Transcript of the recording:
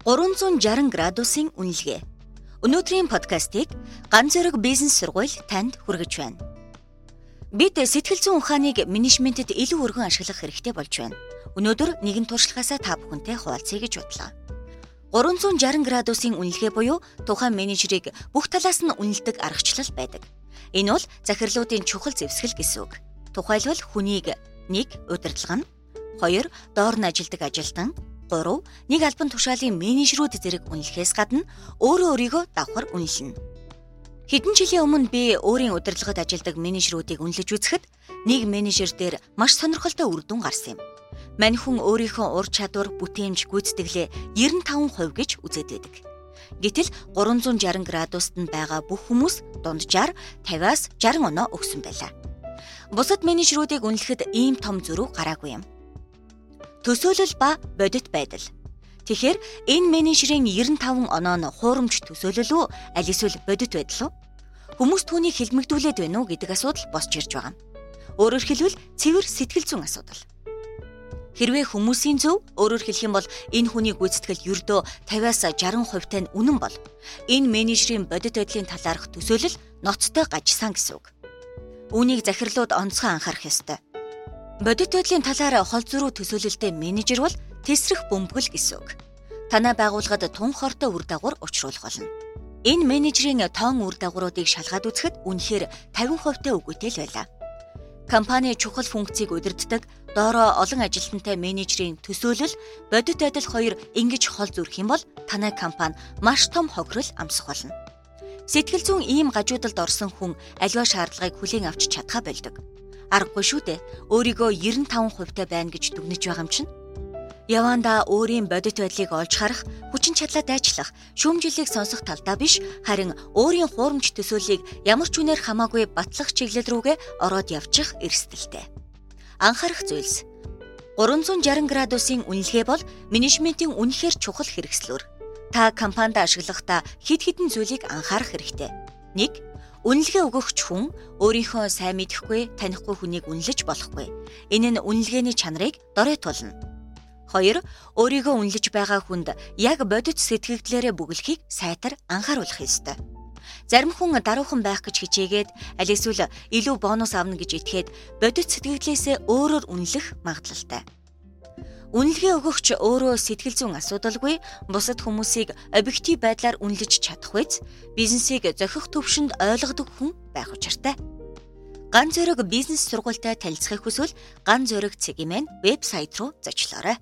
360 градусын үнэлгээ. Өнөөдрийн подкастыг ганц зэрэг бизнес сургууль танд хүргэж байна. Бид сэтгэл зүйн ухааныг менежментэд илүү өргөн ашиглах хэрэгтэй болж байна. Өнөөдөр нэгэн туршлагаасаа та бүхэнтэй хуваалцъя гэж бодлоо. 360 градусын үнэлгээ буюу тухайн менежерийг бүх талаас нь үнэлдэг аргачлал байдаг. Энэ бол захирлуудын чухал зэвсгэл гэсэн үг. Тухайлбал хүнийг 1. удирдлага нь 2. доор нь ажилдаг ажилтан 3 нэг албан тушаалын менежерүүд зэрэг үнэлэхээс гадна өөрөө өөрийгөө давхар үнэлнэ. Хэдэн жилийн өмнө би өөрийн удирдлагад ажилладаг менежерүүдийг үнэлж үзэхэд нэг менежер дээр маш сонирхолтой үр дүн гарсан юм. Мань хүн өөрийнхөө ур чадвар, бүтээмж, гүйцэтгэлээ 95% гэж үзээд байдаг. Гэтэл 360 градуст нь байгаа бүх хүмүүс дунджаар 50-аас 60 оноо өгсөн байлаа. Бусад менежерүүдийг үнэлэхэд ийм том зөрүү гараагүй юм төсөөлөл ба бодит байдал. Тэгэхээр энэ менежерийн 95 оноо нь хуурамч төсөөлөл үү аль эсвэл бодит байдал уу? Хүмүүс түүнийг хилмигдүүлээд байна уу гэдэг асуудал босч ирж байгаа. Өөрөөр хэлбэл цэвэр сэтгэл зүйн асуудал. Хэрвээ хүмүүсийн зөв өөрөөр хэлэх юм бол энэ хүний гүйцэтгэл ердөө 50-аас 60% тань үнэн бол энэ менежерийн бодит байдлын талаарх төсөөлөл ноцтой гажсан гэсэн үг. Үүнийг захирлууд онцгой анхаарах ёстой. Бодит байдлын талаар хол зөрүү төсөөлөлтэй менежер бол тесрэх бөмбөгөл гэсэн үг. Танай байгууллагад тун хортой үр дагавар учруулах болно. Энэ менежерийн тоон үр дагавруудыг шалгаад үзэхэд үнэхээр 50% та үгүйтэй л байлаа. Компани чухал функцийг удирддаг доороо олон ажилтнтай менежерийн төсөөлөл бодит байдал хоёр ингэж хол зүрх юм бол танай компани маш том хохирол амсах болно. Сэтгэл зүйн ийм гажуудалд орсон хүн аливаа шаардлагыг хүлээн авч чадхаа болдог аргагүй шүү дээ. Өөрийгөө 95% та байна гэж дүгнэж байгаа юм чинь. Яванда өөрийн бодит байдлыг олж харах, хүчин чадлаа дайчлах, шүүмжлэлийг сонсох талдаа биш, харин өөрийн хуурамч төсөөллийг ямар ч үнээр хамаагүй батлах чиглэл рүүгээ ороод явчих эрсдэлтэй. Анхаарах зүйлс 360 градусын үнэлгээ бол менежментийн үнэхээр чухал хэрэгслүүр. Та компанид ашиглахдаа хэд хэдэн зүйлийг анхаарах хэрэгтэй. 1 Үнэлгээ өгөгч хүн өөрийнхөө сайн мэдэхгүй, танихгүй хүнийг үнэлж болохгүй. Энэ нь үнэлгээний чанарыг доройтуулна. 2. Өөрийгөө үнэлж байгаа хүнд яг бодит сэтгэгдлээрээ бүглэхийг сайтар анхааруулах ёстой. Зарим хүн даруухан байх гэж хичээгээд аль эсвэл илүү бонус авна гэж итгээд бодит сэтгэгдлээсээ өөрөөр үнэлэх магадлалтай. Үнэлгээ өгөгч өөрөө сэтгэл зүйн асуудалгүй бусад хүмүүсийг объектив байдлаар үнэлж чадах үз бизнесийг зохих төвшөнд ойлгодог хүн байх учиртай. Ган зөрөг бизнес сургуультай танилцахыг хүсвэл ган зөрөг цэгийн мэн вебсайт руу зочлоорой.